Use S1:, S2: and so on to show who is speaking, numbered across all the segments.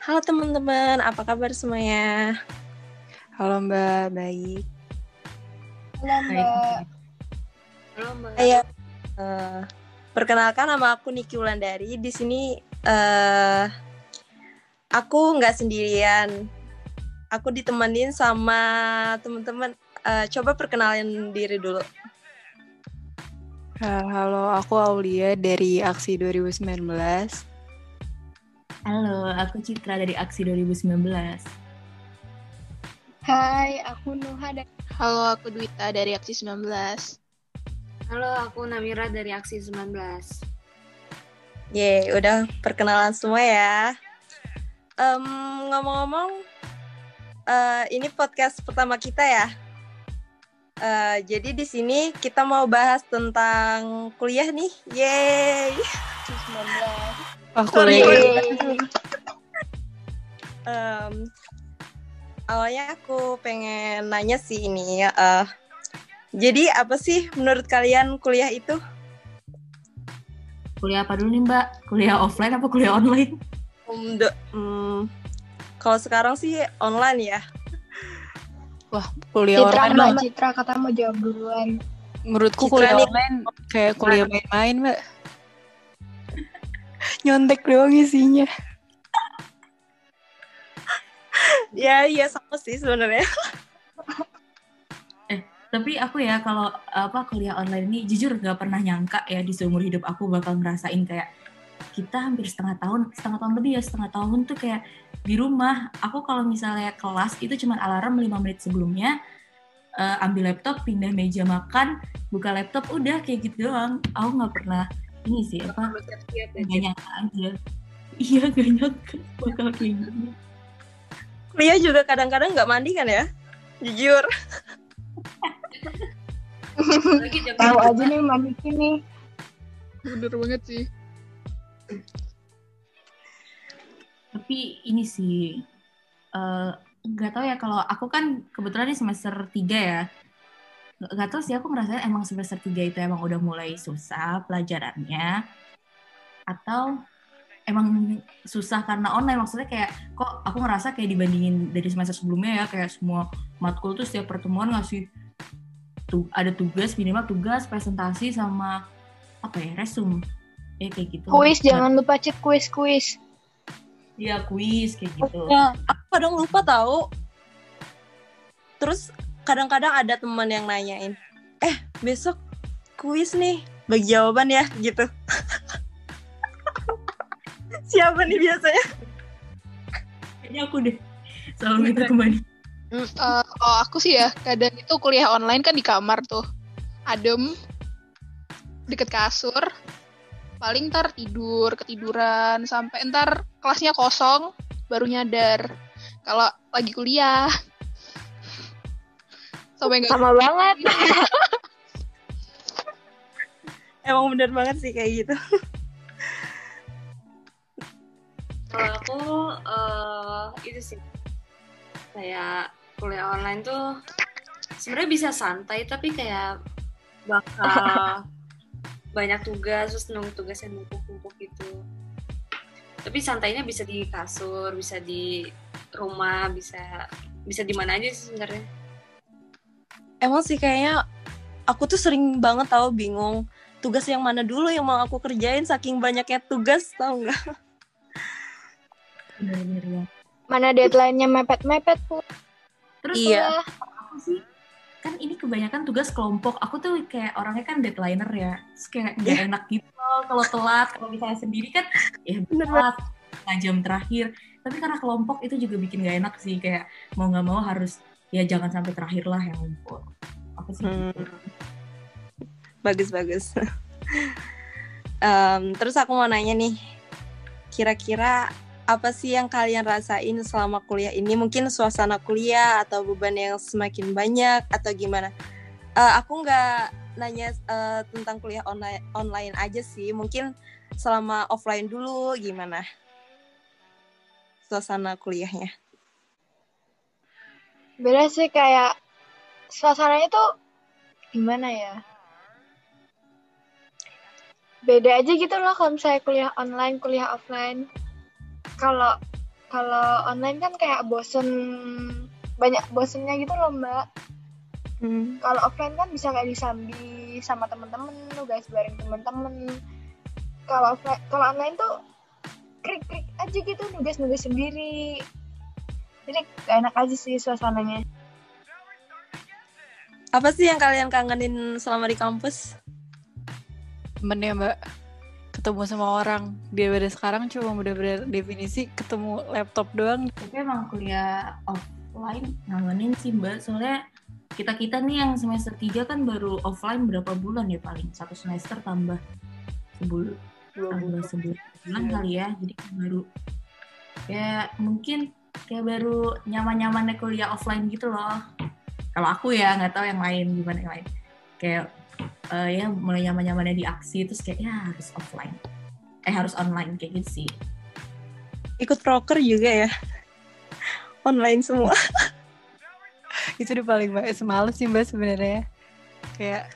S1: Halo teman-teman, apa kabar semuanya?
S2: Halo Mbak, baik.
S3: Halo Mbak.
S4: Halo Mbak.
S1: Ayo, uh, perkenalkan nama aku Niki Wulandari. Di sini uh, aku nggak sendirian. Aku ditemenin sama teman-teman. Uh, coba perkenalin diri dulu.
S2: Halo, aku Aulia dari Aksi 2019.
S5: Halo, aku Citra dari Aksi 2019.
S3: Hai, aku Nuha dari
S6: Halo, aku Dwita dari Aksi 19.
S4: Halo, aku Namira dari Aksi 19.
S1: Ye, udah perkenalan semua ya. Um, ngomong-ngomong, uh, ini podcast pertama kita ya. Uh, jadi di sini kita mau bahas tentang kuliah nih. Yeay.
S3: 19.
S2: Oh, kuliah.
S1: um, awalnya aku pengen nanya sih ini ya. Uh, jadi apa sih menurut kalian kuliah itu?
S5: Kuliah apa dulu nih Mbak? Kuliah offline apa kuliah online?
S1: Um, um, kalau sekarang sih online ya.
S2: Wah, kuliah
S3: Citra,
S2: online
S3: Mbak Citra kata mau jawab duluan.
S2: menurutku
S1: Citra
S2: kuliah
S1: nih.
S2: online kayak kuliah main-main, Mbak. Nyontek doang isinya.
S1: Ya, iya sama sih sebenarnya.
S5: Tapi aku ya kalau apa kuliah online ini jujur gak pernah nyangka ya di seumur hidup aku bakal ngerasain kayak kita hampir setengah tahun, setengah tahun lebih ya setengah tahun tuh kayak di rumah. Aku kalau misalnya kelas itu cuma alarm 5 menit sebelumnya, eh, ambil laptop, pindah meja makan, buka laptop, udah kayak gitu doang. Aku nggak pernah ini sih apa
S4: Siap-siap ya.
S5: gak nyangka aja. Iya gak nyangka bakal kayak gini.
S1: Juga kadang-kadang nggak mandi kan ya? Jujur.
S3: Tahu aja nih Maniki nih.
S6: Bener banget sih.
S5: tapi ini sih eh, nggak tahu ya kalau aku kan kebetulan ini semester 3 ya nggak nggak tahu sih aku ngerasa emang semester 3 itu emang udah mulai susah pelajarannya atau emang susah karena online maksudnya kayak kok aku ngerasa kayak dibandingin dari semester sebelumnya ya kayak semua matkul tuh setiap pertemuan ngasih tuh ada tugas minimal tugas presentasi sama apa ya resume ya kayak gitu
S3: Kuis jangan lupa cek kuis-kuis.
S5: Iya kuis kayak gitu
S1: Ya, aku kadang lupa tahu. Terus kadang-kadang ada teman yang nanyain, eh besok kuis nih, bagi jawaban ya gitu. Siapa nih biasanya?
S5: kayaknya aku deh selalu minta kembali
S6: Eh, kalau aku sih ya, kadang itu kuliah online kan di kamar tuh. Adem, deket kasur. Paling ntar tidur, ketiduran, sampai ntar kelasnya kosong, baru nyadar. Kalau lagi kuliah. Sampai nggak
S3: Sama banget.
S1: Emang bener banget sih kayak gitu.
S4: Kalau aku eh, itu sih kayak kuliah online tuh sebenarnya bisa santai tapi kayak bakal banyak tugas terus nunggu tugas yang numpuk-numpuk gitu. Tapi santainya bisa di kasur, bisa di rumah, bisa bisa di mana aja sih sebenarnya.
S1: Emang sih kayaknya aku tuh sering banget tahu bingung tugas yang mana dulu yang mau aku kerjain saking banyaknya tugas tau nggak?
S5: bener-bener ya
S3: Mana deadline-nya mepet-mepet tuh.
S5: terus
S1: Iya.
S5: aku sih kan ini kebanyakan tugas kelompok. Aku tuh kayak orangnya kan deadlineer ya. Terus kayak nggak enak gitu kalau telat. Kalau misalnya sendiri kan ya
S1: Bener
S5: telat setengah jam terakhir. Tapi karena kelompok itu juga bikin gak enak sih. Kayak mau nggak mau harus ya jangan sampai terakhir lah yang ngumpul aku sih
S1: Hmm. Bagus bagus. Em, terus aku mau nanya nih, kira-kira apa sih yang kalian rasain selama kuliah ini? Mungkin suasana kuliah atau beban yang semakin banyak atau gimana? Eh, aku nggak nanya eh, tentang kuliah online online aja sih. Mungkin selama offline dulu gimana? Suasana kuliahnya.
S3: Beda sih kayak suasananya tuh gimana ya? Beda aja gitu loh kalau misalnya kuliah online, kuliah offline. Kalau kalau online kan kayak bosen banyak bosennya gitu loh mbak
S1: Hmm.
S3: kalau offline kan bisa kayak disambi sama temen-temen nugas bareng temen-temen kalau kalau online tuh krik krik aja gitu nugas nugas sendiri jadi gak enak aja sih suasananya
S1: Apa sih yang kalian kangenin selama di kampus?
S2: Temen ya mbak, ketemu sama orang. Daripada sekarang cuma bener-bener definisi ketemu laptop doang.
S5: Tapi emang kuliah offline ngangenin sih mbak, soalnya kita-kita nih yang semester 3 kan baru offline berapa bulan ya paling? Satu semester tambah sebulan, tambah sebulan bulan kali ya, jadi baru ya mungkin kayak baru nyaman-nyamannya kuliah offline gitu loh. Kalau aku ya nggak tahu yang lain gimana yang lain. Kayak eh, ya mulai nyaman-nyamannya di aksi terus kayak ya harus offline. Eh harus online kayak gitu sih.
S1: Ikut proker juga ya? Online semua.
S2: Itu udah paling mbak, semalas sih mbak sebenarnya. Kayak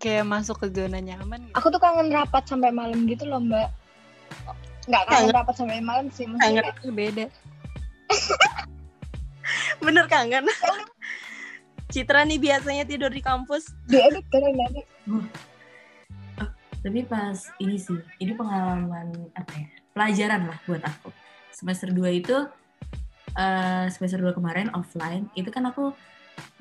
S2: kayak masuk ke zona nyaman. Gitu.
S3: aku tuh kangen rapat sampai malam gitu loh mbak nggak kangen rapat sampai malam sih maksudnya kayak
S2: Itu beda.
S1: Bener kangen. Citra nih biasanya tidur di kampus.
S3: diedit kadang kadang
S5: tapi pas ini sih ini pengalaman apa ya pelajaran lah buat aku semester 2 itu eh, semester 2 kemarin offline itu kan aku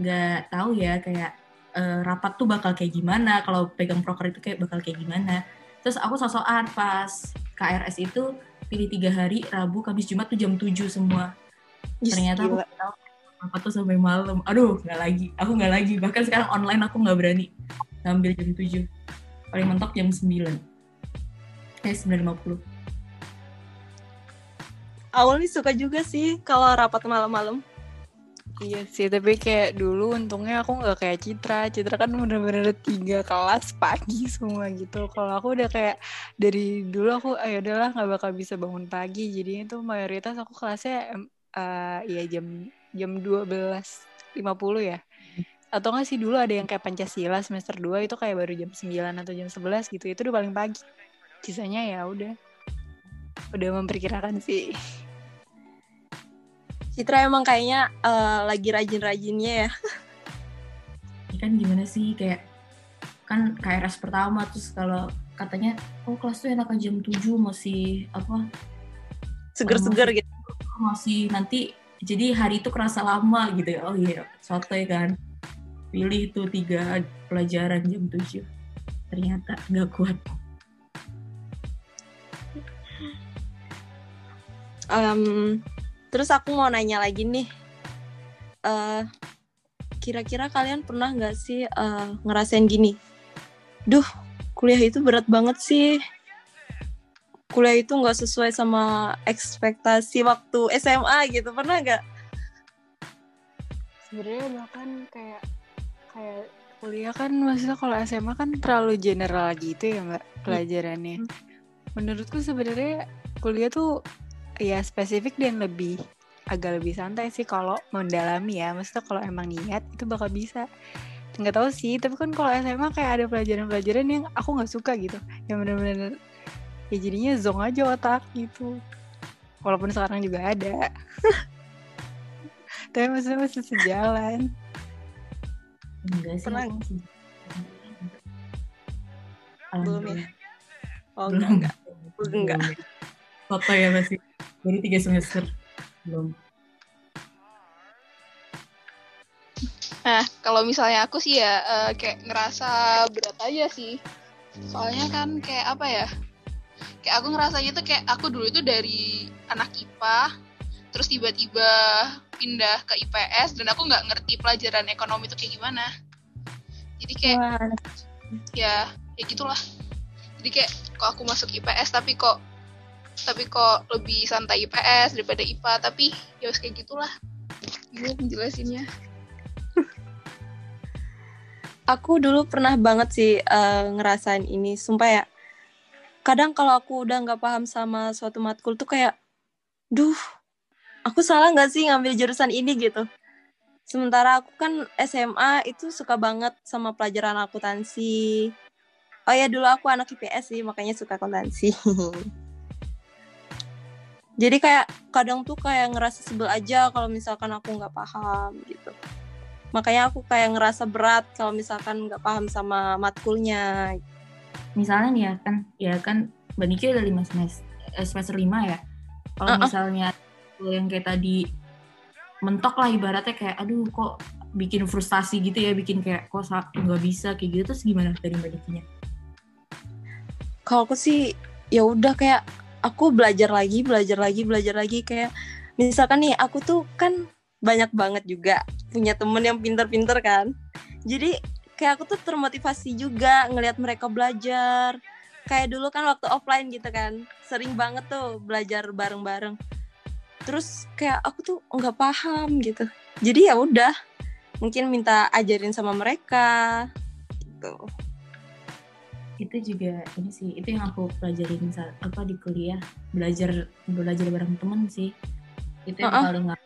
S5: nggak tahu ya kayak eh, rapat tuh bakal kayak gimana kalau pegang proker itu kayak bakal kayak gimana terus aku sosokan pas KRS itu pilih tiga hari Rabu Kamis Jumat tuh jam 7 semua.
S1: Yes,
S5: ternyata aku
S1: gila.
S5: tahu apa tuh sampai malam. Aduh nggak lagi. Aku nggak lagi. Bahkan sekarang online aku nggak berani ngambil jam 7 paling mentok jam 9 eh 9.50
S1: Awal nih suka juga sih kalau rapat malam-malam.
S2: Iya sih, tapi kayak dulu untungnya aku nggak kayak Citra. Citra kan bener-bener tiga kelas pagi semua gitu. Kalau aku udah kayak dari dulu aku, ayo udahlah nggak bakal bisa bangun pagi. Jadinya tuh mayoritas aku kelasnya eh, ya jam jam 12.50 ya. Atau nggak sih dulu ada yang kayak Pancasila semester 2 itu kayak baru jam 9 atau jam 11 gitu. Itu udah paling pagi. Sisanya ya udah. Udah memperkirakan sih.
S1: Citra emang kayaknya eh, lagi rajin-rajinnya ya.
S5: ini kan gimana sih kayak kan KRS pertama terus kalau katanya oh kelas tuh enakan jam 7 masih apa
S1: Seger-seger gitu.
S5: masih nanti jadi hari itu kerasa lama gitu ya oh iya sotoy kan pilih tuh tiga pelajaran jam 7 ternyata nggak kuat
S1: Em, terus aku mau nanya lagi nih. eh kira-kira kalian pernah nggak sih eh, ngerasain gini? Duh, kuliah itu berat banget sih. Kuliah itu nggak sesuai sama ekspektasi waktu SMA gitu. Pernah nggak?
S2: sebenarnya bahkan kayak kayak kuliah kan maksudnya kalau SMA kan terlalu general gitu ya mbak pelajarannya menurutku sebenarnya kuliah tuh ya spesifik dan lebih agak lebih santai sih kalau mendalami ya. Maksudnya kalau emang niat itu bakal bisa. Nggak tahu sih tapi kan kalau SMA kayak ada pelajaran-pelajaran yang aku nggak suka gitu. Yang bener-bener ya jadinya zong aja otak gitu. Walaupun sekarang juga ada. Tapi maksudnya masih sejalan.
S5: Enggak sih
S1: Pernah- Belum ya? Oh
S5: belum.
S1: enggak, enggak. Enggak.
S5: foto ya masih baru tiga semester belum
S6: Nah, kalau misalnya aku sih ya eh, kayak ngerasa berat aja sih. Soalnya kan kayak apa ya? Kayak aku ngerasanya tuh kayak aku dulu itu dari anak IPA, terus tiba-tiba pindah ke IPS dan aku nggak ngerti pelajaran ekonomi itu kayak gimana. Jadi kayak
S1: Wah,
S6: ya ya gitulah. Jadi kayak kok aku masuk IPS tapi kok tapi kok lebih santai IPS daripada IPA tapi ya harus kayak gitulah. Gue menjelasinnya.
S1: aku dulu pernah banget sih eh, ngerasain ini sumpah ya. Kadang kalau aku udah nggak paham sama suatu matkul tuh kayak duh aku salah nggak sih ngambil jurusan ini? gitu. Sementara aku kan SMA itu suka banget sama pelajaran akuntansi. Oh ya dulu aku anak IPS sih makanya suka akuntansi Jadi kayak kadang tuh kayak ngerasa sebel aja kalau misalkan aku nggak paham gitu. Makanya aku kayak ngerasa berat kalau misalkan nggak paham sama matkulnya.
S5: misalnya nih ya kan ya kan Mbak Niki udah lima semester eh, semester lima ya kalau
S1: Uh-uh.
S5: misalnya yang kayak tadi mentok lah ibaratnya kayak aduh kok bikin frustasi gitu ya bikin kayak kok nggak bisa kayak gitu terus gimana dari Mbak Nikinya
S1: Kalau aku sih ya udah kayak aku belajar lagi, belajar lagi, belajar lagi kayak misalkan nih aku tuh kan banyak banget juga punya temen yang pinter-pinter kan. Jadi kayak aku tuh termotivasi juga ngelihat mereka belajar. Kayak dulu kan waktu offline gitu kan, sering banget tuh belajar bareng-bareng. Terus kayak aku tuh nggak paham gitu. Jadi ya udah, mungkin minta ajarin sama mereka gitu.
S5: Itu juga ini sih itu yang aku pelajarin saat apa di kuliah belajar belajar bareng temen sih itu yang
S1: Uh-uh.
S5: paling nggak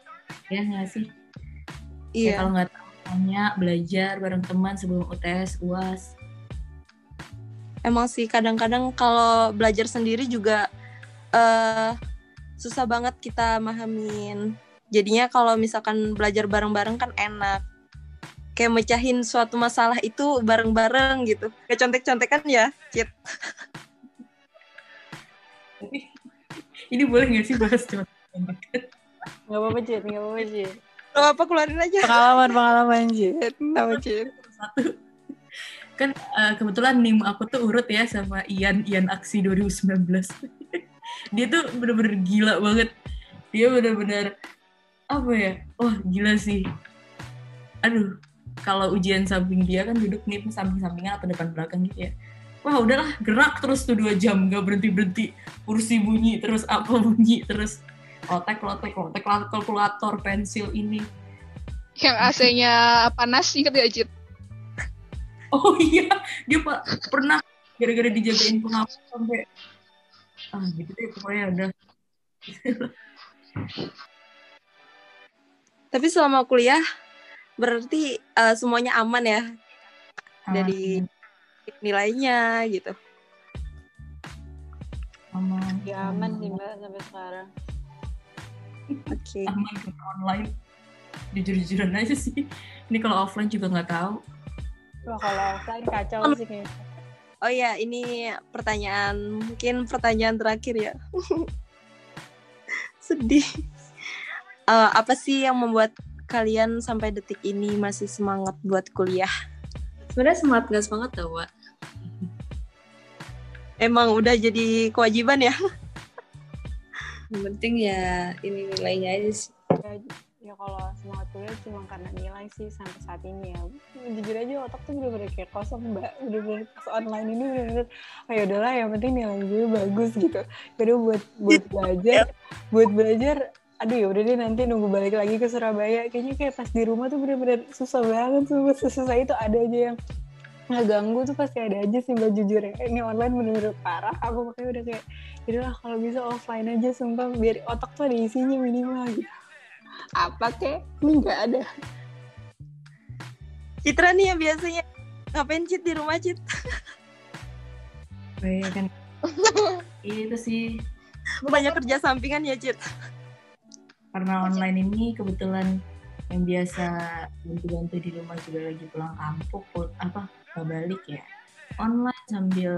S5: ya nggak sih Kayak
S1: Iya.
S5: kalau nggak tanya belajar bareng teman sebelum UTS uas
S1: Emang sih kadang-kadang kalau belajar sendiri juga eh susah banget kita mahamin. Jadinya kalau misalkan belajar bareng-bareng kan enak. Kayak mecahin suatu masalah itu bareng-bareng gitu. Kayak contek-contekan ya, Cit.
S5: ini boleh nggak sih bahas cuma
S2: Gak apa-apa Cid, gak apa-apa Cid.
S1: Gak apa keluarin aja.
S2: Pengalaman pengalaman Cid. Apa Cid?
S5: satu kan eh, kebetulan nim aku tuh urut ya sama Ian Ian Aksi 2019 dia tuh bener-bener gila banget dia bener-bener apa ya wah gila sih aduh kalau ujian samping dia kan duduk nih samping-sampingan atau depan belakang gitu ya wah udahlah gerak terus tuh dua jam gak berhenti berhenti kursi bunyi terus apa bunyi terus lotek lotek lotek kalkulator pensil ini
S6: Yang AC-nya panas, inget gak, Cid?
S5: Oh iya, dia pak pernah gara-gara dijagain penghapus sampai ah gitu deh pokoknya udah.
S1: Tapi selama kuliah berarti eh, semuanya aman ya dari nilainya gitu.
S5: aman,
S2: Ya aman sih Mbak sampai sekarang.
S1: Oke.
S5: aman ke online. Jujur-jujuran aja sih. Ini kalau offline juga nggak tahu.
S2: Wah kalau offline kacau sih kayaknya.
S1: Oh ya, ini pertanyaan mungkin pertanyaan terakhir ya. Sedih. Eh, apa sih yang membuat kalian sampai detik ini masih semangat buat kuliah?
S4: Sebenarnya semangat gak semangat tau, Wak.
S1: Emang udah jadi kewajiban ya?
S4: Yang penting ya ini nilainya aja sih.
S2: Ya, ya kalau semangat kuliah cuma karena nilai sih sampai saat ini ya. Jujur aja otak tuh bener-bener kayak kosong mbak. Bener-bener pas online ini bener-bener, oh ya udahlah yang penting nilai gue bagus gitu. Yaudah buat buat belajar, buat belajar. Aduh ya udah deh nanti nunggu balik lagi ke Surabaya. Kayaknya kayak pas di rumah tuh bener-bener susah banget tuh. Susah itu ada aja yang ngeganggu tuh pasti ada aja sih mbak jujur ya. Ini online bener-bener parah. Aku makanya udah kayak, yaudah kalau bisa offline aja sumpah biar otak tuh ada isinya minimal gitu apa kek ini nggak ada
S1: Citra nih yang biasanya ngapain Cit di rumah Cit?
S5: Kayak kan. itu sih
S1: Banyak kerja sampingan ya Cit?
S5: Karena online ini kebetulan yang biasa bantu-bantu di rumah juga lagi pulang kampung apa nggak balik ya. Online sambil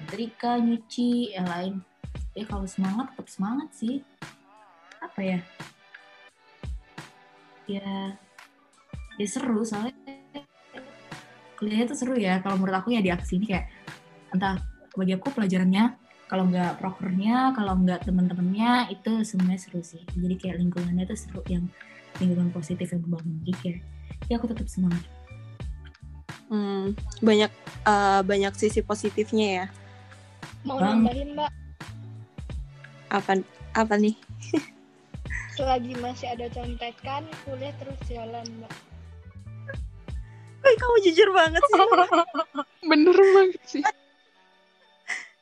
S5: nyetrika nyuci yang lain. Ya kalau semangat tetap semangat sih. Apa ya? Ya ya seru soalnya. Kuliahnya tuh seru ya kalau menurut aku ya di aksi ini kayak entah bagi aku pelajarannya kalau nggak prokernya kalau nggak teman-temannya itu semuanya seru sih jadi kayak lingkungannya tuh seru yang lingkungan positif yang membangun jadi kayak ya aku tetap semangat
S1: Hmm, banyak eh, banyak sisi positifnya ya.
S3: Mau
S5: Bang.
S3: nambahin, Mbak,
S1: Apa apa nih?
S3: selagi masih ada contekan, kuliah terus jalan, Mbak.
S1: Wih, kamu jujur banget sih.
S6: Bener banget sih.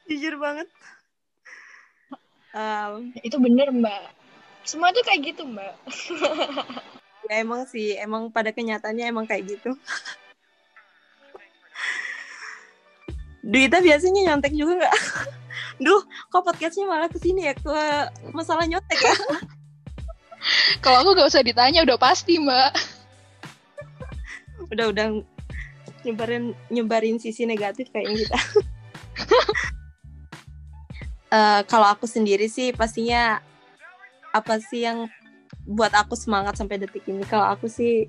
S1: Jujur banget. Em,
S3: Itu bener, Mbak. Semua tuh kayak gitu, Mbak.
S1: ya emang sih, emang pada kenyataannya emang kayak gitu. Duita biasanya nyontek juga nggak? Duh, kok podcastnya malah ke sini ya ke masalah nyontek ya?
S6: Kalau aku gak usah ditanya, udah pasti mbak.
S1: udah udah nyebarin nyebarin sisi negatif kayaknya kita. Eh, kalau aku sendiri sih pastinya apa sih yang buat aku semangat sampai detik ini? Kalau aku sih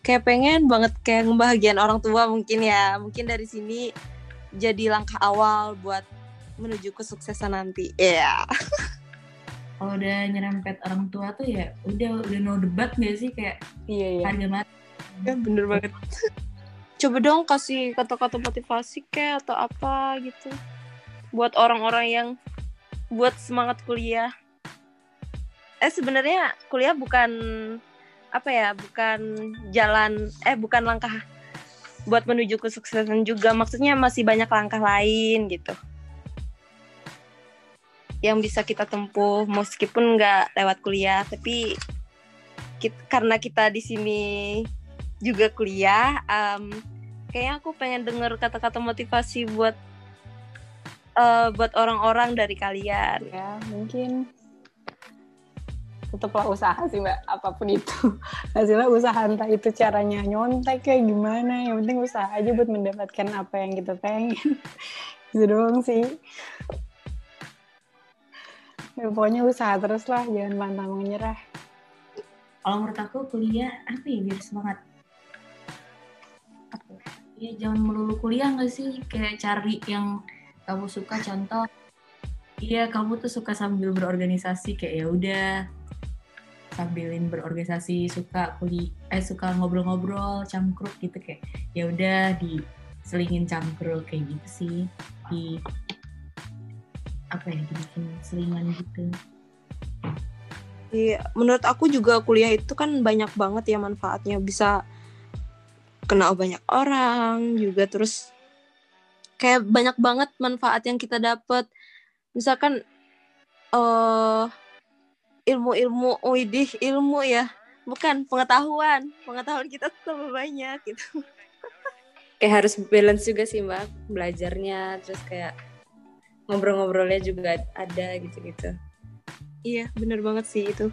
S1: kayak pengen banget kayak ngebahagiain orang tua mungkin ya. Mungkin dari sini jadi langkah awal buat menuju kesuksesan nanti. Iya.
S5: Kalau udah nyerempet orang tua tuh ya udah udah no debat gak sih kayak
S2: Iya iya.
S5: harga mati.
S1: Ya, bener banget. Coba dong kasih kata-kata motivasi kayak atau apa gitu. Buat orang-orang yang buat semangat kuliah. Eh sebenarnya kuliah bukan apa ya, bukan jalan eh bukan langkah buat menuju kesuksesan juga. Maksudnya masih banyak langkah lain gitu. Yang bisa kita tempuh meskipun nggak lewat kuliah, tapi kit- karena kita di sini juga kuliah, em, kayaknya aku pengen denger kata-kata motivasi buat eh, buat orang-orang dari kalian.
S2: Ya mungkin tetaplah usaha sih mbak apa pun itu hasilnya usaha entah itu caranya nyontek kayak gimana yang penting usaha aja buat mendapatkan apa yang kita pengen itu doang sih ya, pokoknya usaha terus lah jangan pantang menyerah
S5: Kalau menurut aku kuliah apa ya biar semangat? Ya jangan melulu kuliah gak sih? Kayak cari yang kamu suka contoh. Iya kamu tuh suka sambil berorganisasi kayak ya udah sambilin berorganisasi suka kuli eh suka ngobrol-ngobrol cangkruk gitu kayak ya udah diselingin cangkruk kayak gitu sih di apa ya dibikin selingan gitu
S1: Iya, menurut aku juga kuliah itu kan banyak banget ya manfaatnya. Bisa kenal banyak orang juga terus kayak banyak banget manfaat yang kita dapat. Misalkan eh ilmu-ilmu, widih ilmu ya, bukan pengetahuan. Pengetahuan kita tambah banyak gitu.
S4: kayak harus balance juga sih mbak belajarnya terus kayak ngobrol-ngobrolnya juga ada gitu-gitu
S1: Iya, bener banget sih itu.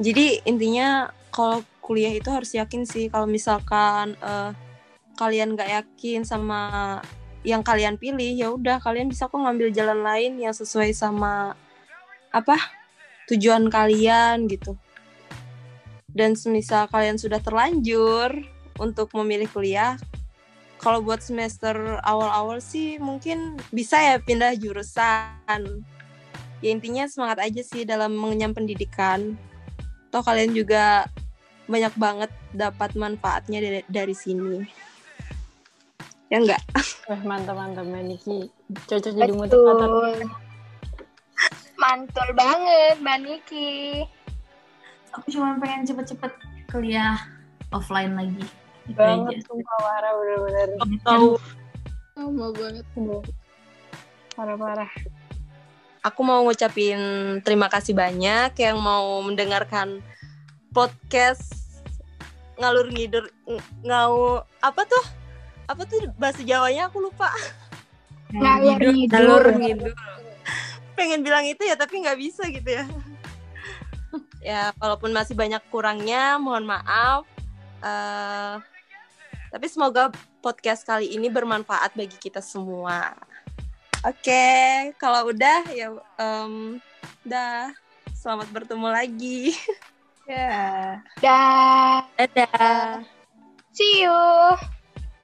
S1: Jadi intinya kalau kuliah itu harus yakin sih kalau misalkan eh, kalian gak yakin sama yang kalian pilih, ya udah kalian bisa kok ngambil jalan lain yang sesuai sama apa tujuan kalian gitu. Dan semisal kalian sudah terlanjur untuk memilih kuliah, kalau buat semester awal-awal sih mungkin bisa ya pindah jurusan. Ya intinya semangat aja sih dalam mengenyam pendidikan. Toh kalian juga banyak banget dapat manfaatnya dari, dari sini ya enggak?
S2: Wah, mantap mantap Mbak Niki. Cocok jadi motivator.
S3: Mantul banget, Mbak Niki.
S5: aku cuma pengen cepet-cepet kuliah offline lagi. Itu
S2: banget sumpah parah bener-bener.
S1: Tahu.
S6: Sama banget.
S2: parah parah
S1: aku mau ngucapin terima kasih banyak yang mau mendengarkan podcast ngalur ngidur ng- ngau apa tuh apa tuh bahasa Jawanya? Aku lupa.
S3: Ngalur ngidul.
S1: ngalur ngidul pengen bilang itu ya tapi nggak bisa gitu ya. Ya walaupun masih banyak kurangnya mohon maaf. Eh, tapi semoga podcast kali ini bermanfaat bagi kita semua. Oke kalau udah ya em, udah selamat bertemu lagi.
S2: Ya.
S3: Dah.
S1: dadah.
S3: See you.